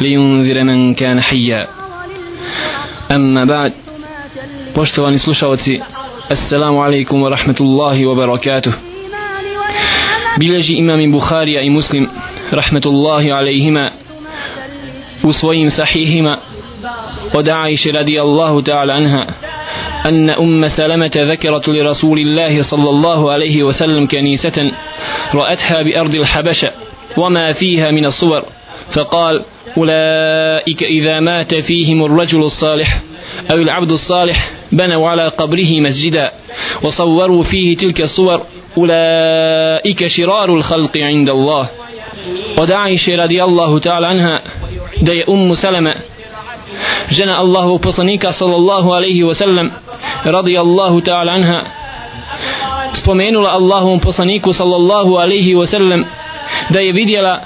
لينذر من كان حيا. أما بعد واشتواني سلوشاوتي السلام عليكم ورحمة الله وبركاته. بلجي إمام بخاري أي مسلم رحمة الله عليهما وصوين صحيهما ودعيش رضي الله تعالى عنها أن أم سلمة ذكرت لرسول الله صلى الله عليه وسلم كنيسة رأتها بأرض الحبشة وما فيها من الصور فقال أولئك إذا مات فيهم الرجل الصالح أو العبد الصالح بنوا على قبره مسجدا وصوروا فيه تلك الصور أولئك شرار الخلق عند الله. ودعيش رضي الله تعالى عنها دي أم سلمة. جنى الله بصنيك صلى الله عليه وسلم رضي الله تعالى عنها. spomenula الله Allahom صلى الله عليه وسلم da je vidjela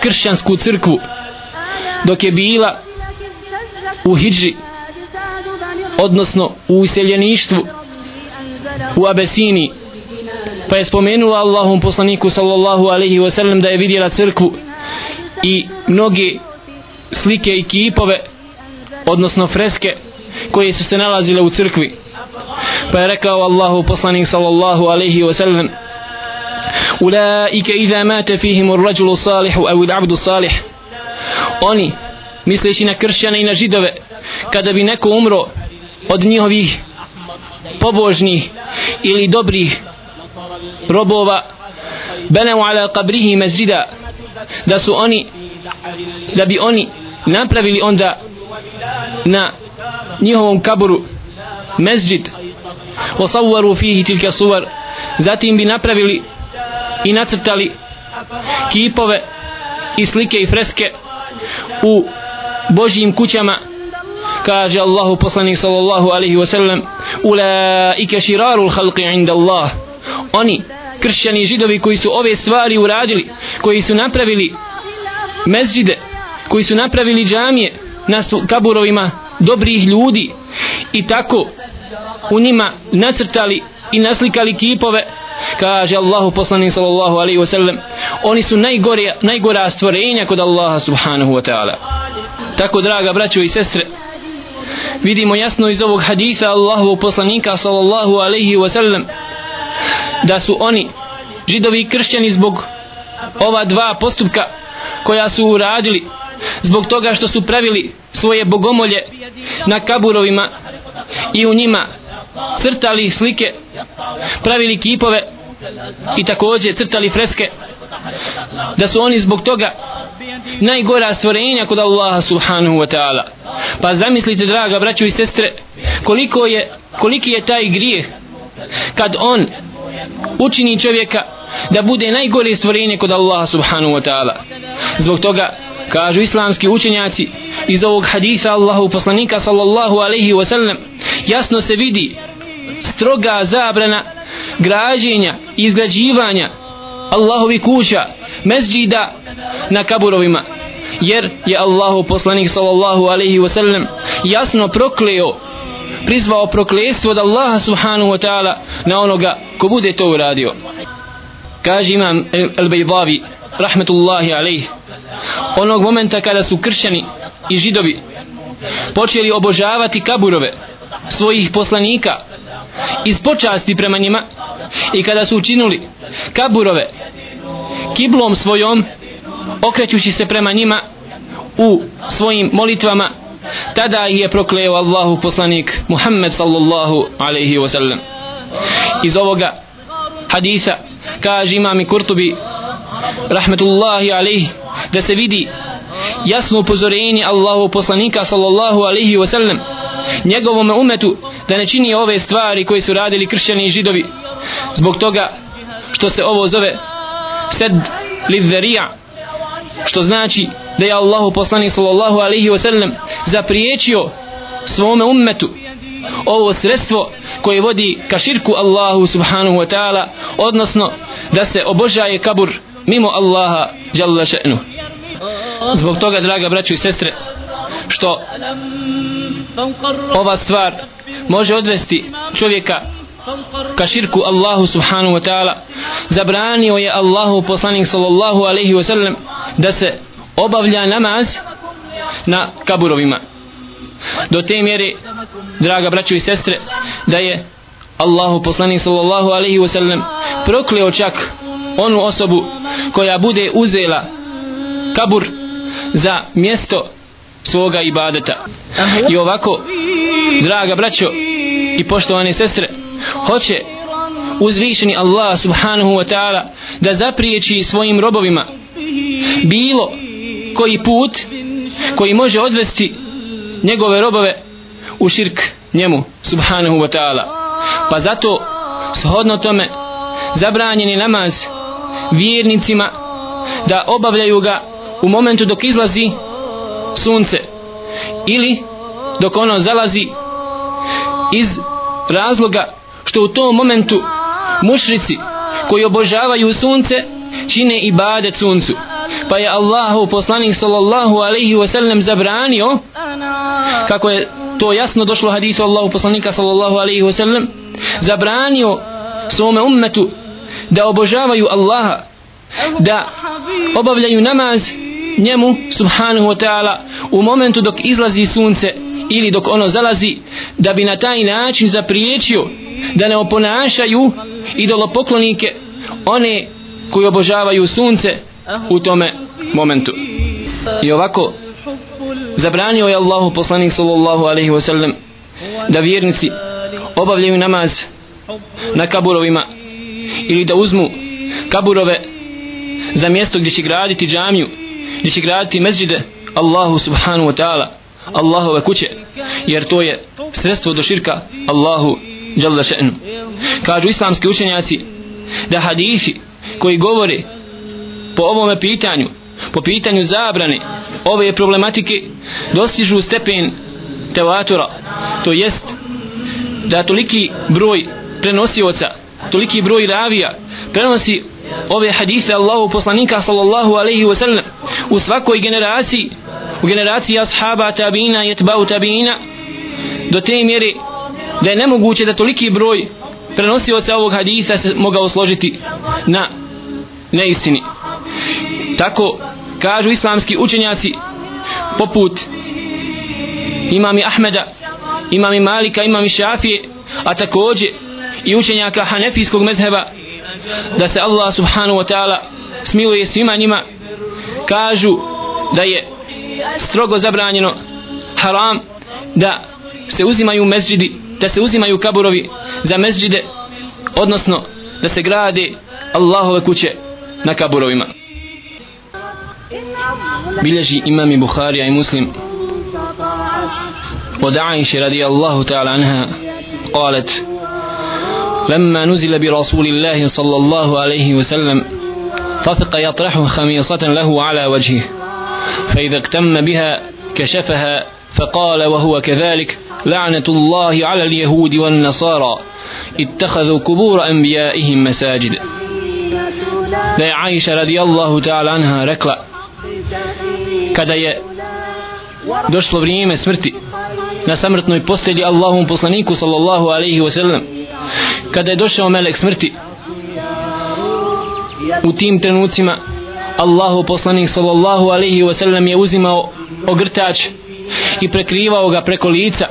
kršćansku تركو. Dok je bila u hijri odnosno u iseljeništvu u Abesini pa je spomenula Allahom poslaniku sallallahu alaihi wasallam da je vidjela crkvu i mnoge slike i kipove odnosno freske koje su se nalazile u crkvi. Pa je rekao Allahu poslanik sallallahu alaihi wasallam ulaike iza mate fihim urrađulu salihu au il abdu salih oni misleći na kršćane i na židove kada bi neko umro od njihovih pobožnih ili dobrih robova beneu ala kabrihi mezida da su oni da bi oni napravili onda na njihovom kaburu mezđid osavvaru fihi tilke suvar zatim bi napravili i nacrtali kipove i slike i freske u Božjim kućama kaže Allahu poslanik sallallahu alaihi wasallam ulaike širarul halqi inda Allah oni kršćani i židovi koji su ove stvari uradili koji su napravili mezđide koji su napravili džamije na kaburovima dobrih ljudi i tako u njima nacrtali i naslikali kipove kaže Allahu poslanik sallallahu alaihi wasallam oni su najgore, najgora stvorenja kod Allaha subhanahu wa ta'ala. Tako draga braćo i sestre vidimo jasno iz ovog haditha Allahu poslanika sallallahu alaihi wasallam da su oni židovi i kršćani zbog ova dva postupka koja su uradili zbog toga što su pravili svoje bogomolje na kaburovima i u njima crtali slike pravili kipove i također crtali freske da su oni zbog toga najgora stvorenja kod Allaha subhanahu wa ta'ala. Pa zamislite draga braćo i sestre koliko je koliki je taj grijeh kad on učini čovjeka da bude najgore stvorenje kod Allaha subhanahu wa ta'ala. Zbog toga kažu islamski učenjaci iz ovog hadisa Allahu poslanika sallallahu alaihi wa sallam jasno se vidi stroga zabrana građenja izgrađivanja Allahovi kuća mezđida na kaburovima. Jer je Allahu poslanik sallallahu alaihi wa sallam jasno prokleo prizvao prokletstvo od Allaha subhanahu wa ta'ala na onoga ko bude to uradio. Kaže imam al-Bajdavi rahmetullahi alaih onog momenta kada su kršćani i židovi počeli obožavati kaburove svojih poslanika iz počasti prema njima i kada su učinuli kaburove kiblom svojom okrećući se prema njima u svojim molitvama tada je prokleo Allahu poslanik Muhammed sallallahu alaihi wasallam. Iz ovoga hadisa kaže imam Kurtubi rahmetullahi alaihi da se vidi jasno upozorenje Allahu poslanika sallallahu alaihi wasallam njegovom umetu da ne čini ove stvari koje su radili kršćani i židovi zbog toga što se ovo zove sed lidherija što znači da je Allahu poslanik sallallahu alaihi wasallam zapriječio svome ummetu ovo sredstvo koje vodi ka širku Allahu subhanahu wa ta'ala odnosno da se obožaje kabur mimo Allaha jalla še'nu. Zbog toga draga braćo i sestre što ova stvar može odvesti čovjeka ka širku Allahu subhanahu wa ta'ala zabranio je Allahu poslanik sallallahu alaihi wa sallam da se obavlja namaz na kaburovima. Do te mjere draga braćo i sestre da je Allahu poslanik sallallahu alaihi wa sallam prokleo čak onu osobu koja bude uzela kabur za mjesto svoga ibadeta. I ovako draga braćo i poštovane sestre hoće uzvišeni Allah subhanahu wa ta'ala da zapriječi svojim robovima. Bilo koji put koji može odvesti njegove robove u širk njemu subhanahu wa ta'ala. Pa zato shodno tome zabranjeni namaz vjernicima da obavljaju ga u momentu dok izlazi sunce ili dok ono zalazi iz razloga što u tom momentu mušrici koji obožavaju sunce čine ibadet suncu. Pa je Allahu poslanik sallallahu alaihi wasallam zabranio kako je to jasno došlo hadisu Allahu poslanika sallallahu alaihi wasallam zabranio svome ummetu da obožavaju Allaha da obavljaju namaz njemu subhanahu wa ta'ala u momentu dok izlazi sunce ili dok ono zalazi da bi na taj način zapriječio da ne oponašaju idolopoklonike one koji obožavaju sunce u tome momentu. I ovako zabranio je Allahu poslanik sallallahu alaihi wa sallam da vjernici obavljaju namaz na kaburovima ili da uzmu kaburove za mjesto gdje će graditi džamiju gdje će graditi mezđide Allahu subhanahu wa ta'ala Allahove kuće jer to je sredstvo do širka Allahu jalla še'nu. Kažu islamski učenjaci da hadisi koji govore po ovome pitanju po pitanju zabrane ove problematike dostižu stepen tevatura, to jest da toliki broj prenosioca toliki broj ravija prenosi ove hadise Allahu poslanika sallallahu alaihi wa sallam u svakoj generaciji u generaciji ashaba tabina i etbau tabina do te mjere da je nemoguće da toliki broj prenosioca ovog hadisa se mogao složiti na neistini. Tako kažu islamski učenjaci poput imami Ahmeda imami Malika, imami Šafije a takođe i učenjaka Hanefijskog mezheba da se Allah subhanahu wa ta'ala smiluje svima njima kažu da je strogo zabranjeno haram da se uzimaju mezđidi da se uzimaju kaburovi za mezđide odnosno da se grade Allahove kuće na kaburovima bilježi imami Buharija i Muslim od Aisha radijallahu ta'ala anha قالت لما نزل برسول الله صلى الله عليه وسلم طفق يطرح خميصة له على وجهه فإذا اكتم بها كشفها فقال وهو كذلك لعنة الله على اليهود والنصارى اتخذوا قبور أنبيائهم مساجد da عائشة رضي الله تعالى عنها rekla kada je došlo vrijeme smrti na samrtnoj postelji Allahom poslaniku sallallahu alaihi wa sallam kada je došao melek smrti u tim trenucima Allahu poslanik sallallahu alaihi wa sallam je uzimao ogrtač i prekrivao ga preko lica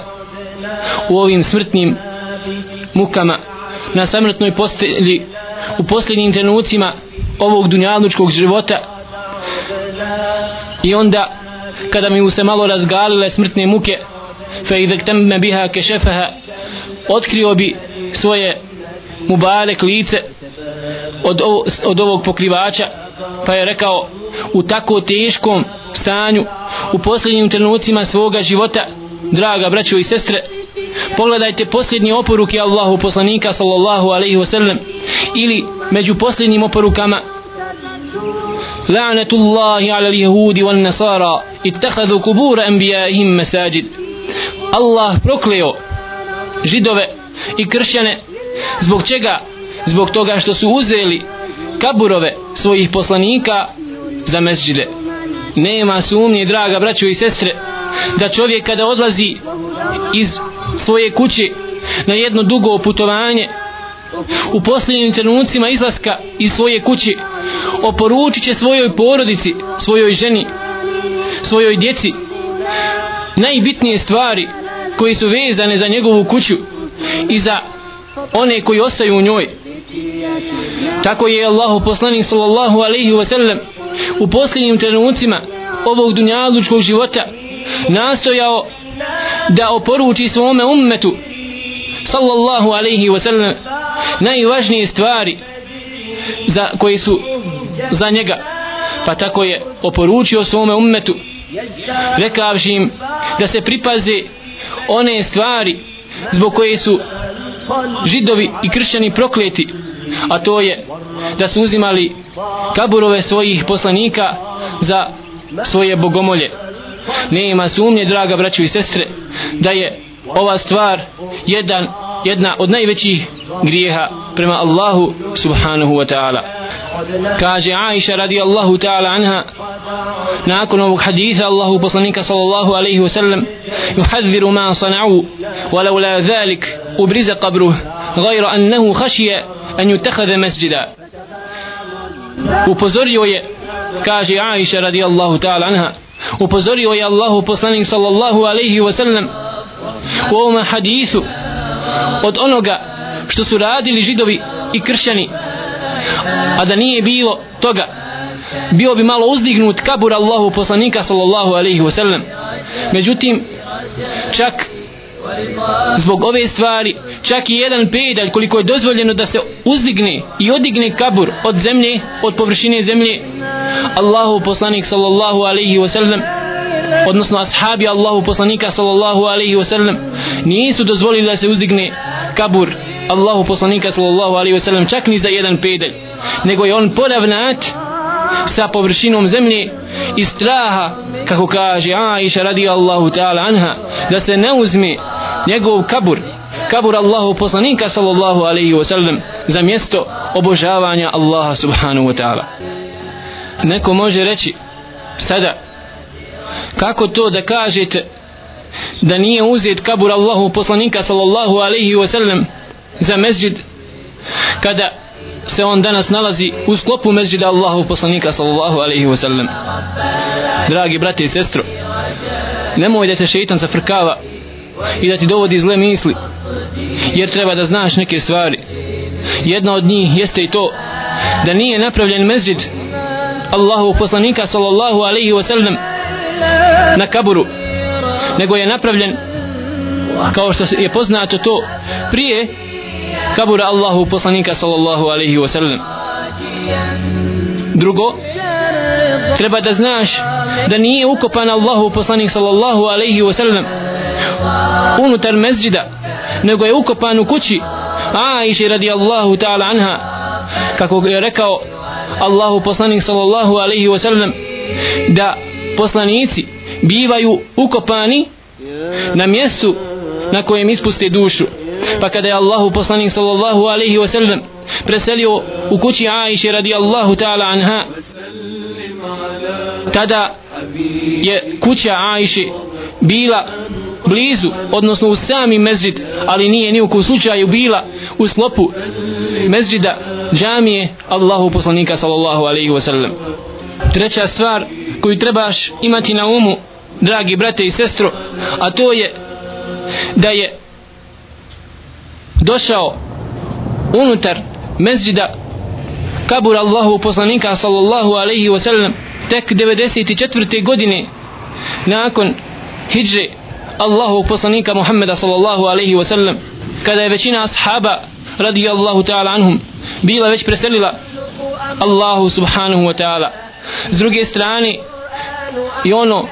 u ovim smrtnim mukama. Na samrtnoj postelji u posljednjim trenucima ovog dunjalučkog života. I onda kada mi se malo razgalile smrtne muke fe idek temme biha kešefeha otkrio bi svoje mubarek lice od, ovo, od ovog pokrivača pa je rekao u tako teškom stanju u posljednjim trenucima svoga života draga braćo i sestre pogledajte posljednje oporuke Allahu poslanika sallallahu alaihi wasallam ili među posljednjim oporukama لعنة الله على اليهود والنصارى اتخذوا قبور أنبيائهم مساجد الله prokleo židove i kršćane zbog čega zbog toga što su uzeli kaburove svojih poslanika za mesđide nema sumnje draga braćo i sestre da čovjek kada odlazi iz svoje kuće na jedno dugo putovanje u posljednjim trenucima izlaska iz svoje kuće oporučit će svojoj porodici svojoj ženi svojoj djeci najbitnije stvari koji su vezane za njegovu kuću i za one koji ostaju u njoj. Tako je Allahu poslanik sallallahu alaihi wa sallam u posljednjim trenucima ovog dunjalučkog života nastojao da oporuči svome ummetu sallallahu alaihi wa sallam najvažnije stvari za koji su za njega. Pa tako je oporučio svome ummetu rekavši im da se pripaze one stvari zbog koje su židovi i kršćani prokleti a to je da su uzimali kaburove svojih poslanika za svoje bogomolje. Nema sumnje draga braćo i sestre da je ova stvar jedan, jedna od najvećih grijeha prema Allahu subhanahu wa ta'ala. Kaže Aisha radijallahu ta'ala anha nakon ovog haditha Allahu poslanika sallallahu alaihi wa sallam juhadziru ma sana'u walau la zalik ubriza qabruh gajra annahu hašije an yutakhadha masjida. Upozorio je kaže Aisha radijallahu ta'ala anha upozorio je Allahu poslanik sallallahu alaihi wa sallam u ovom hadisu od onoga što su radili židovi i kršćani a da nije bilo toga bio bi malo uzdignut kabur Allahu poslanika sallallahu alaihi wa sallam međutim čak zbog ove stvari čak i jedan pedalj koliko je dozvoljeno da se uzdigne i odigne kabur od zemlje od površine zemlje Allahu poslanik sallallahu alaihi wa sallam odnosno ashabi Allahu poslanika sallallahu alaihi wa sallam nisu dozvolili da se uzdigne kabur Allahu poslanika sallallahu alaihi wa sallam čak ni za jedan pedelj nego je on poravnat sa površinom zemlje iz straha kako kaže Aisha radi Allahu ta'ala anha da se ne uzme njegov kabur kabur Allahu poslanika sallallahu alaihi wa sallam za mjesto obožavanja Allaha subhanahu wa ta'ala neko može reći sada kako to da kažete da nije uzet kabur Allahu poslanika sallallahu alaihi wa sallam za mezđid kada se on danas nalazi u sklopu mezđida Allahu poslanika sallallahu alaihi wa sallam dragi brate i sestro nemoj da te šeitan zafrkava i da ti dovodi zle misli jer treba da znaš neke stvari. Jedna od njih jeste i to da nije napravljen mezđid Allahu poslanika sallallahu alaihi wa sallam na kaburu nego je napravljen kao što je poznato to prije kabura Allahu poslanika sallallahu alaihi wa sallam drugo treba da znaš da nije ukopan Allahu poslanik sallallahu alaihi wa sallam unutar mezđida nego je ukopan u kući Aisha radijallahu ta'ala anha kako je rekao Allahu poslanik sallallahu alaihi wa sallam da poslanici bivaju ukopani na mjestu na kojem ispuste dušu. Pa kada je Allahu poslanik sallallahu alaihi wa sallam preselio u kući Aisha radijallahu ta'ala anha tada je kuća Aisha bila blizu, odnosno u sami mezid, ali nije ni u slučaju bila u sklopu mezđida džamije Allahu poslanika sallallahu alaihi wa sallam. Treća stvar koju trebaš imati na umu, dragi brate i sestro, a to je da je došao unutar mezđida kabur Allahu poslanika sallallahu alaihi wa sallam tek 94. godine nakon hijre Allahu poslanika Muhammeda sallallahu alaihi wa sallam kada je većina ashaba radijallahu ta'ala anhum bila već preselila Allahu subhanahu wa ta'ala. S druge strane i ono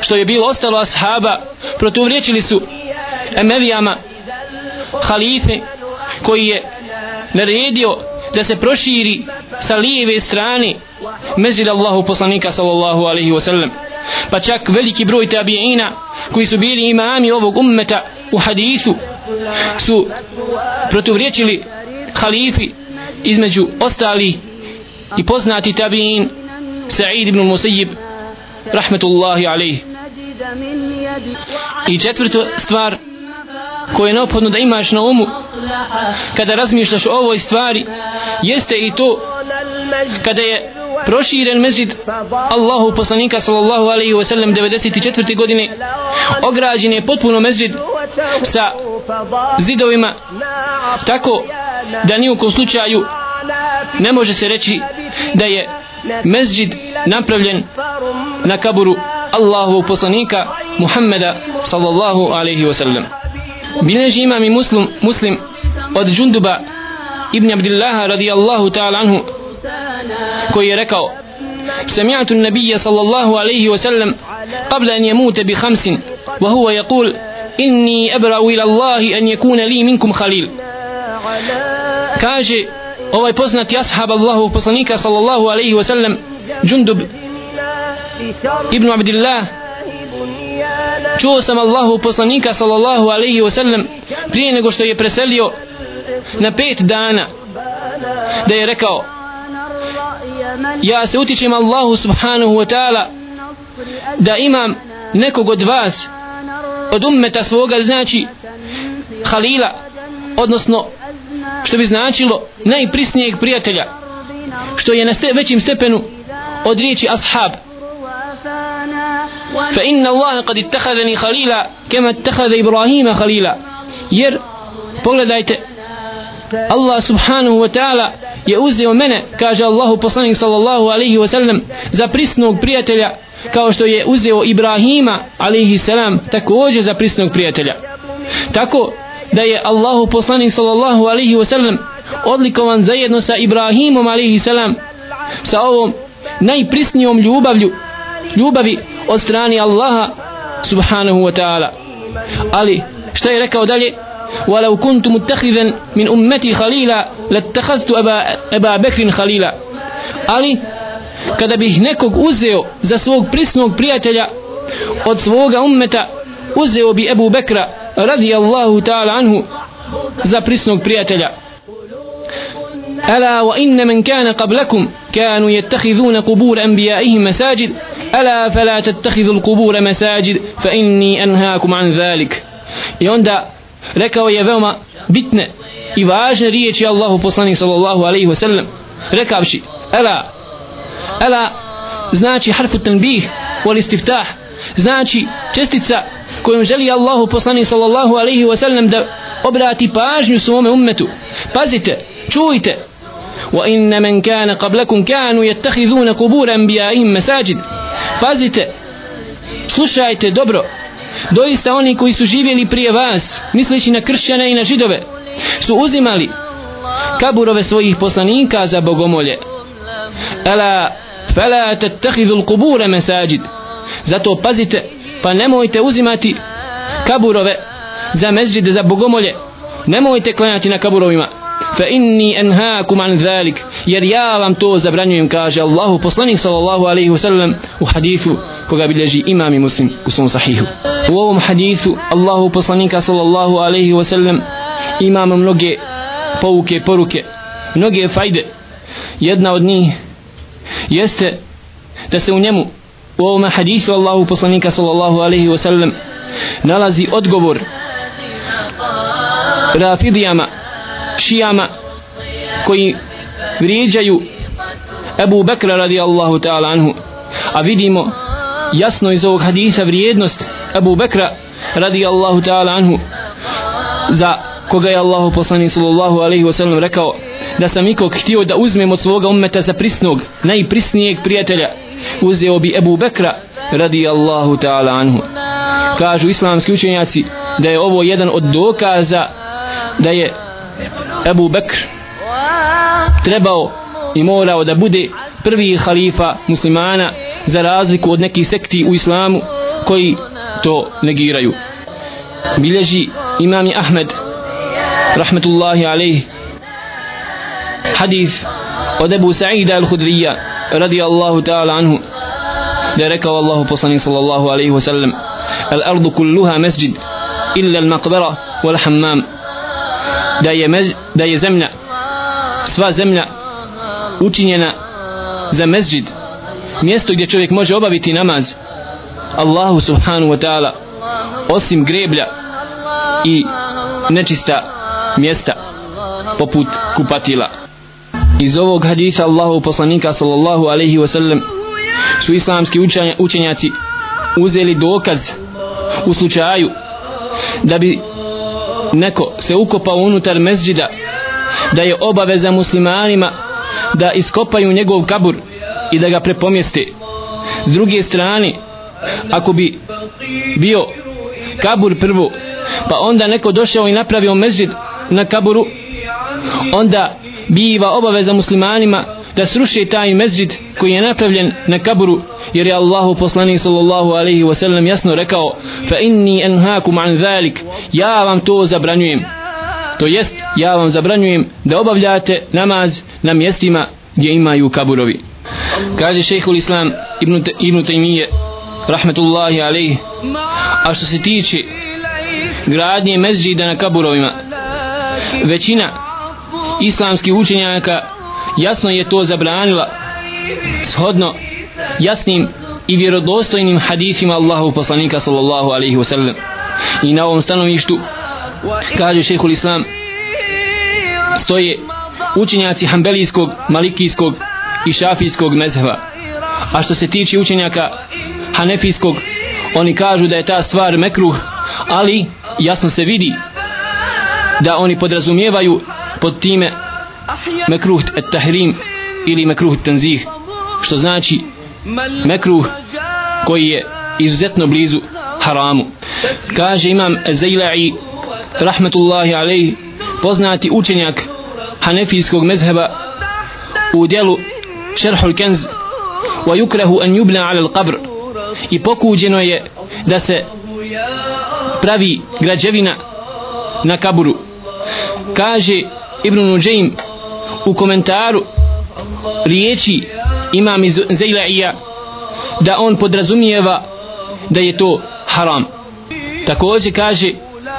što je bilo ostalo ashaba protuvriječili su emevijama halife koji je naredio da se proširi sa lijeve strane mezid Allahu poslanika sallallahu alaihi wa sallam. Pa čak veliki broj tabiina koji su bili imami ovog ummeta u hadisu su protuvriječili halifi između ostali i poznati tabiin Sa'id ibn Musayyib rahmetullahi alaih i četvrta stvar koje je neophodno da imaš na umu kada razmišljaš o ovoj stvari jeste i to kada je proširen mezid Allahu poslanika sallallahu alaihi wa sallam 94. godine ograđen je potpuno mezid sa zidovima tako da ni u kom slučaju ne može se reći da je mezid napravljen na kaburu Allahu poslanika Muhammeda sallallahu alaihi wa sallam bileži imam i muslim, muslim od džunduba ibn Abdillaha radijallahu ta'ala anhu koji je rekao سمعت النبي صلى الله عليه وسلم قبل أن يموت بخمس وهو يقول inni abra'u ila Allahi an yakuna li minkum khalil. Kaže ovaj poznati ashab Allahu poslanika sallallahu alejhi ve sellem Jundub ibn Abdullah Čuo sam Allahu poslanika sallallahu alaihi wa sallam prije nego što je preselio na pet dana da je rekao ja se utičem Allahu subhanahu wa ta'ala da imam nekog od vas od ummeta svoga znači Halila odnosno što bi značilo najprisnijeg prijatelja što je na ste, većim stepenu od riječi ashab. Fa inna Allah kad ittehadeni Halila kema ittehade Ibrahima Halila jer pogledajte Allah subhanahu wa ta'ala je uzeo mene, kaže Allahu poslanik sallallahu alaihi wa sallam, za prisnog prijatelja, kao što je uzeo Ibrahima alaihi salam, također za prisnog prijatelja. Tako da je Allahu poslanik sallallahu alaihi wa sallam odlikovan zajedno sa Ibrahimom alaihi salam, sa ovom najprisnijom ljubavlju, ljubavi od strani Allaha subhanahu wa ta'ala. Ali, što je rekao dalje? ولو كنت متخذا من أمتي خليلا لاتخذت أبا, أبا بكر خليلا ali kada bih nekog uzeo za svog prisnog prijatelja od svoga ummeta uzeo bi Ebu Bekra radijallahu ta'ala anhu za prisnog prijatelja ألا وإن من كان قبلكم كانوا يتخذون قبور أنبيائهم مساجد ألا فلا تتخذوا القبور مساجد فإني أنهاكم عن ذلك يوندا rekao je veoma bitne i važne riječi Allahu poslanik sallallahu alaihi wasallam rekavši ela ela znači harfu tanbih wal istiftah znači čestica kojom želi Allahu poslanik sallallahu alaihi wasallam da obrati pažnju svome ummetu pazite čujte وإن من كان قبلكم كانوا يتخذون قبور أنبيائهم مساجد pazite slušajte dobro doista oni koji su živjeli prije vas misleći na kršćane i na židove su uzimali kaburove svojih poslanika za bogomolje ala fala tattakhidhu al-qubur masajid zato pazite pa nemojte uzimati kaburove za mezđide za bogomolje. Nemojte klanjati na kaburovima. Fa inni anhaakum an zalik. Jer ja vam to zabranjujem kaže Allahu poslanik sallallahu alaihi wasallam u hadithu koga bilježi imam i muslim u svom sahihu. U ovom hadithu Allahu poslanika sallallahu alaihi wasallam imamo mnoge pouke poruke mnoge fajde. Jedna od njih jeste da se u njemu u ovom hadisu Allahu poslanika sallallahu alejhi ve sellem nalazi odgovor rafidijama šijama koji vrijeđaju Ebu Bekra radijallahu ta'ala anhu. A vidimo jasno iz ovog hadisa vrijednost Ebu Bekra radijallahu ta'ala anhu za koga je Allahu poslanik sallallahu alaihi wa sallam rekao da sam ikog htio da uzmem od svoga ummeta za prisnog najprisnijeg prijatelja. Uzeo bi Ebu Bekra radijallahu ta'ala anhu. Kažu islamski učenjaci da je ovo jedan od dokaza da je Ebu Bekr trebao i morao da bude prvi halifa muslimana za razliku od nekih sekti u islamu koji to negiraju. Bilježi imami Ahmed rahmetullahi alaih hadith od Ebu Sa'ida al-Hudrija radijallahu ta'ala anhu da je rekao Allahu poslanik sallallahu alaihi wa sallam al ardu kulluha masjid illa al maqbara wal hammam da je, mez, da je zemlja sva zemlja učinjena za masjid mjesto gdje čovjek može obaviti namaz Allahu subhanahu wa ta'ala osim greblja i nečista mjesta poput kupatila. Iz ovog hadisa Allahu poslanika sallallahu alaihi wasallam su islamski učenjaci uzeli dokaz u slučaju da bi neko se ukopao unutar mezđida da je obaveza muslimanima da iskopaju njegov kabur i da ga prepomjeste. S druge strane ako bi bio kabur prvo pa onda neko došao i napravio mezđid na kaburu onda biva obaveza muslimanima da sruše taj mezđid koji je napravljen na kaburu jer je Allahu poslanik sallallahu alaihi wa sallam jasno rekao fa inni enhakum an zalik ja vam to zabranjujem. To jest ja vam zabranjujem da obavljate namaz na mjestima gdje imaju kaburovi. Kaže šehhul islam ibn, ibn Taymiye rahmetullahi alaihi a što se tiče gradnje mezđida na kaburovima većina islamskih učenjaka jasno je to zabranila shodno jasnim i vjerodostojnim hadisima Allahu poslanika sallallahu alaihi wasallam. I na ovom stanovištu kaže šehhul islam stoje učenjaci hambelijskog, malikijskog i šafijskog mezheva a što se tiče učenjaka hanefijskog oni kažu da je ta stvar mekruh ali jasno se vidi da oni podrazumijevaju pod time mekruh et tahrim ili mekruh tanzih što znači mekruh koji je izuzetno blizu haramu. Kaže imam Zajla'i rahmetullahi alejhi poznati učenjak hanefijskog mezheba u djelu šerhul kenz wa yukrahu an yubna ala al-qabr i pokuđeno je da se pravi građevina na kaburu kaže Ibn Nujaym u komentaru riječi imam iz Zajla'ija da on podrazumijeva da je to haram. Također kaže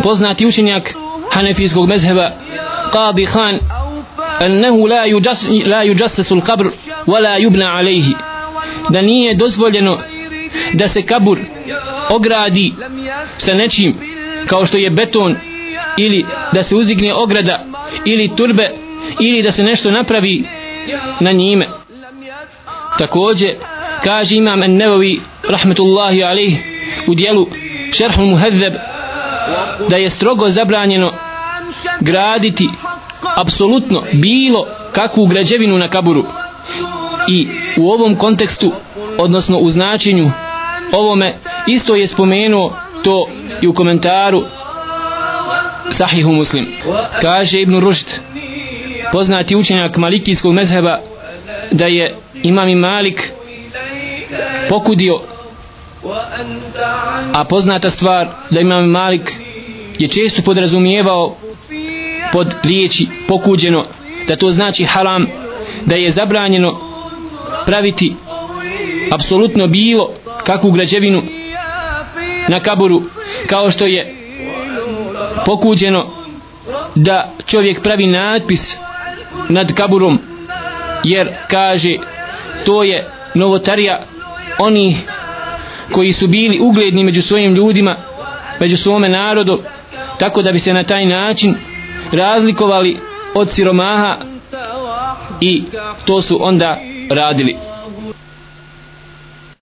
poznati učenjak hanefijskog mezheba Qadi Khan annahu la yujass la yujassasu al-qabr wala yubna alayhi. Da nije dozvoljeno da se kabur ogradi sa nečim kao što je beton ili da se uzigne ograda ili turbe ili da se nešto napravi na njime. Također kaže imam an-Nawawi rahmetullahi alayh u dijelu Šerhu muhadzab da je strogo zabranjeno graditi apsolutno bilo kakvu građevinu na kaburu. I u ovom kontekstu odnosno u značenju ovome isto je spomenuo to i u komentaru Sahihu Muslim. Kaže Ibn Rušd poznati učenjak malikijskog mezheba da je imam Malik pokudio a poznata stvar da imam Malik je često podrazumijevao pod riječi pokuđeno da to znači haram da je zabranjeno praviti apsolutno bilo kakvu građevinu na kaburu kao što je pokuđeno da čovjek pravi natpis nad kaburom jer kaže to je novotarija oni koji su bili ugledni među svojim ljudima među svome narodu tako da bi se na taj način razlikovali od siromaha i to su onda radili.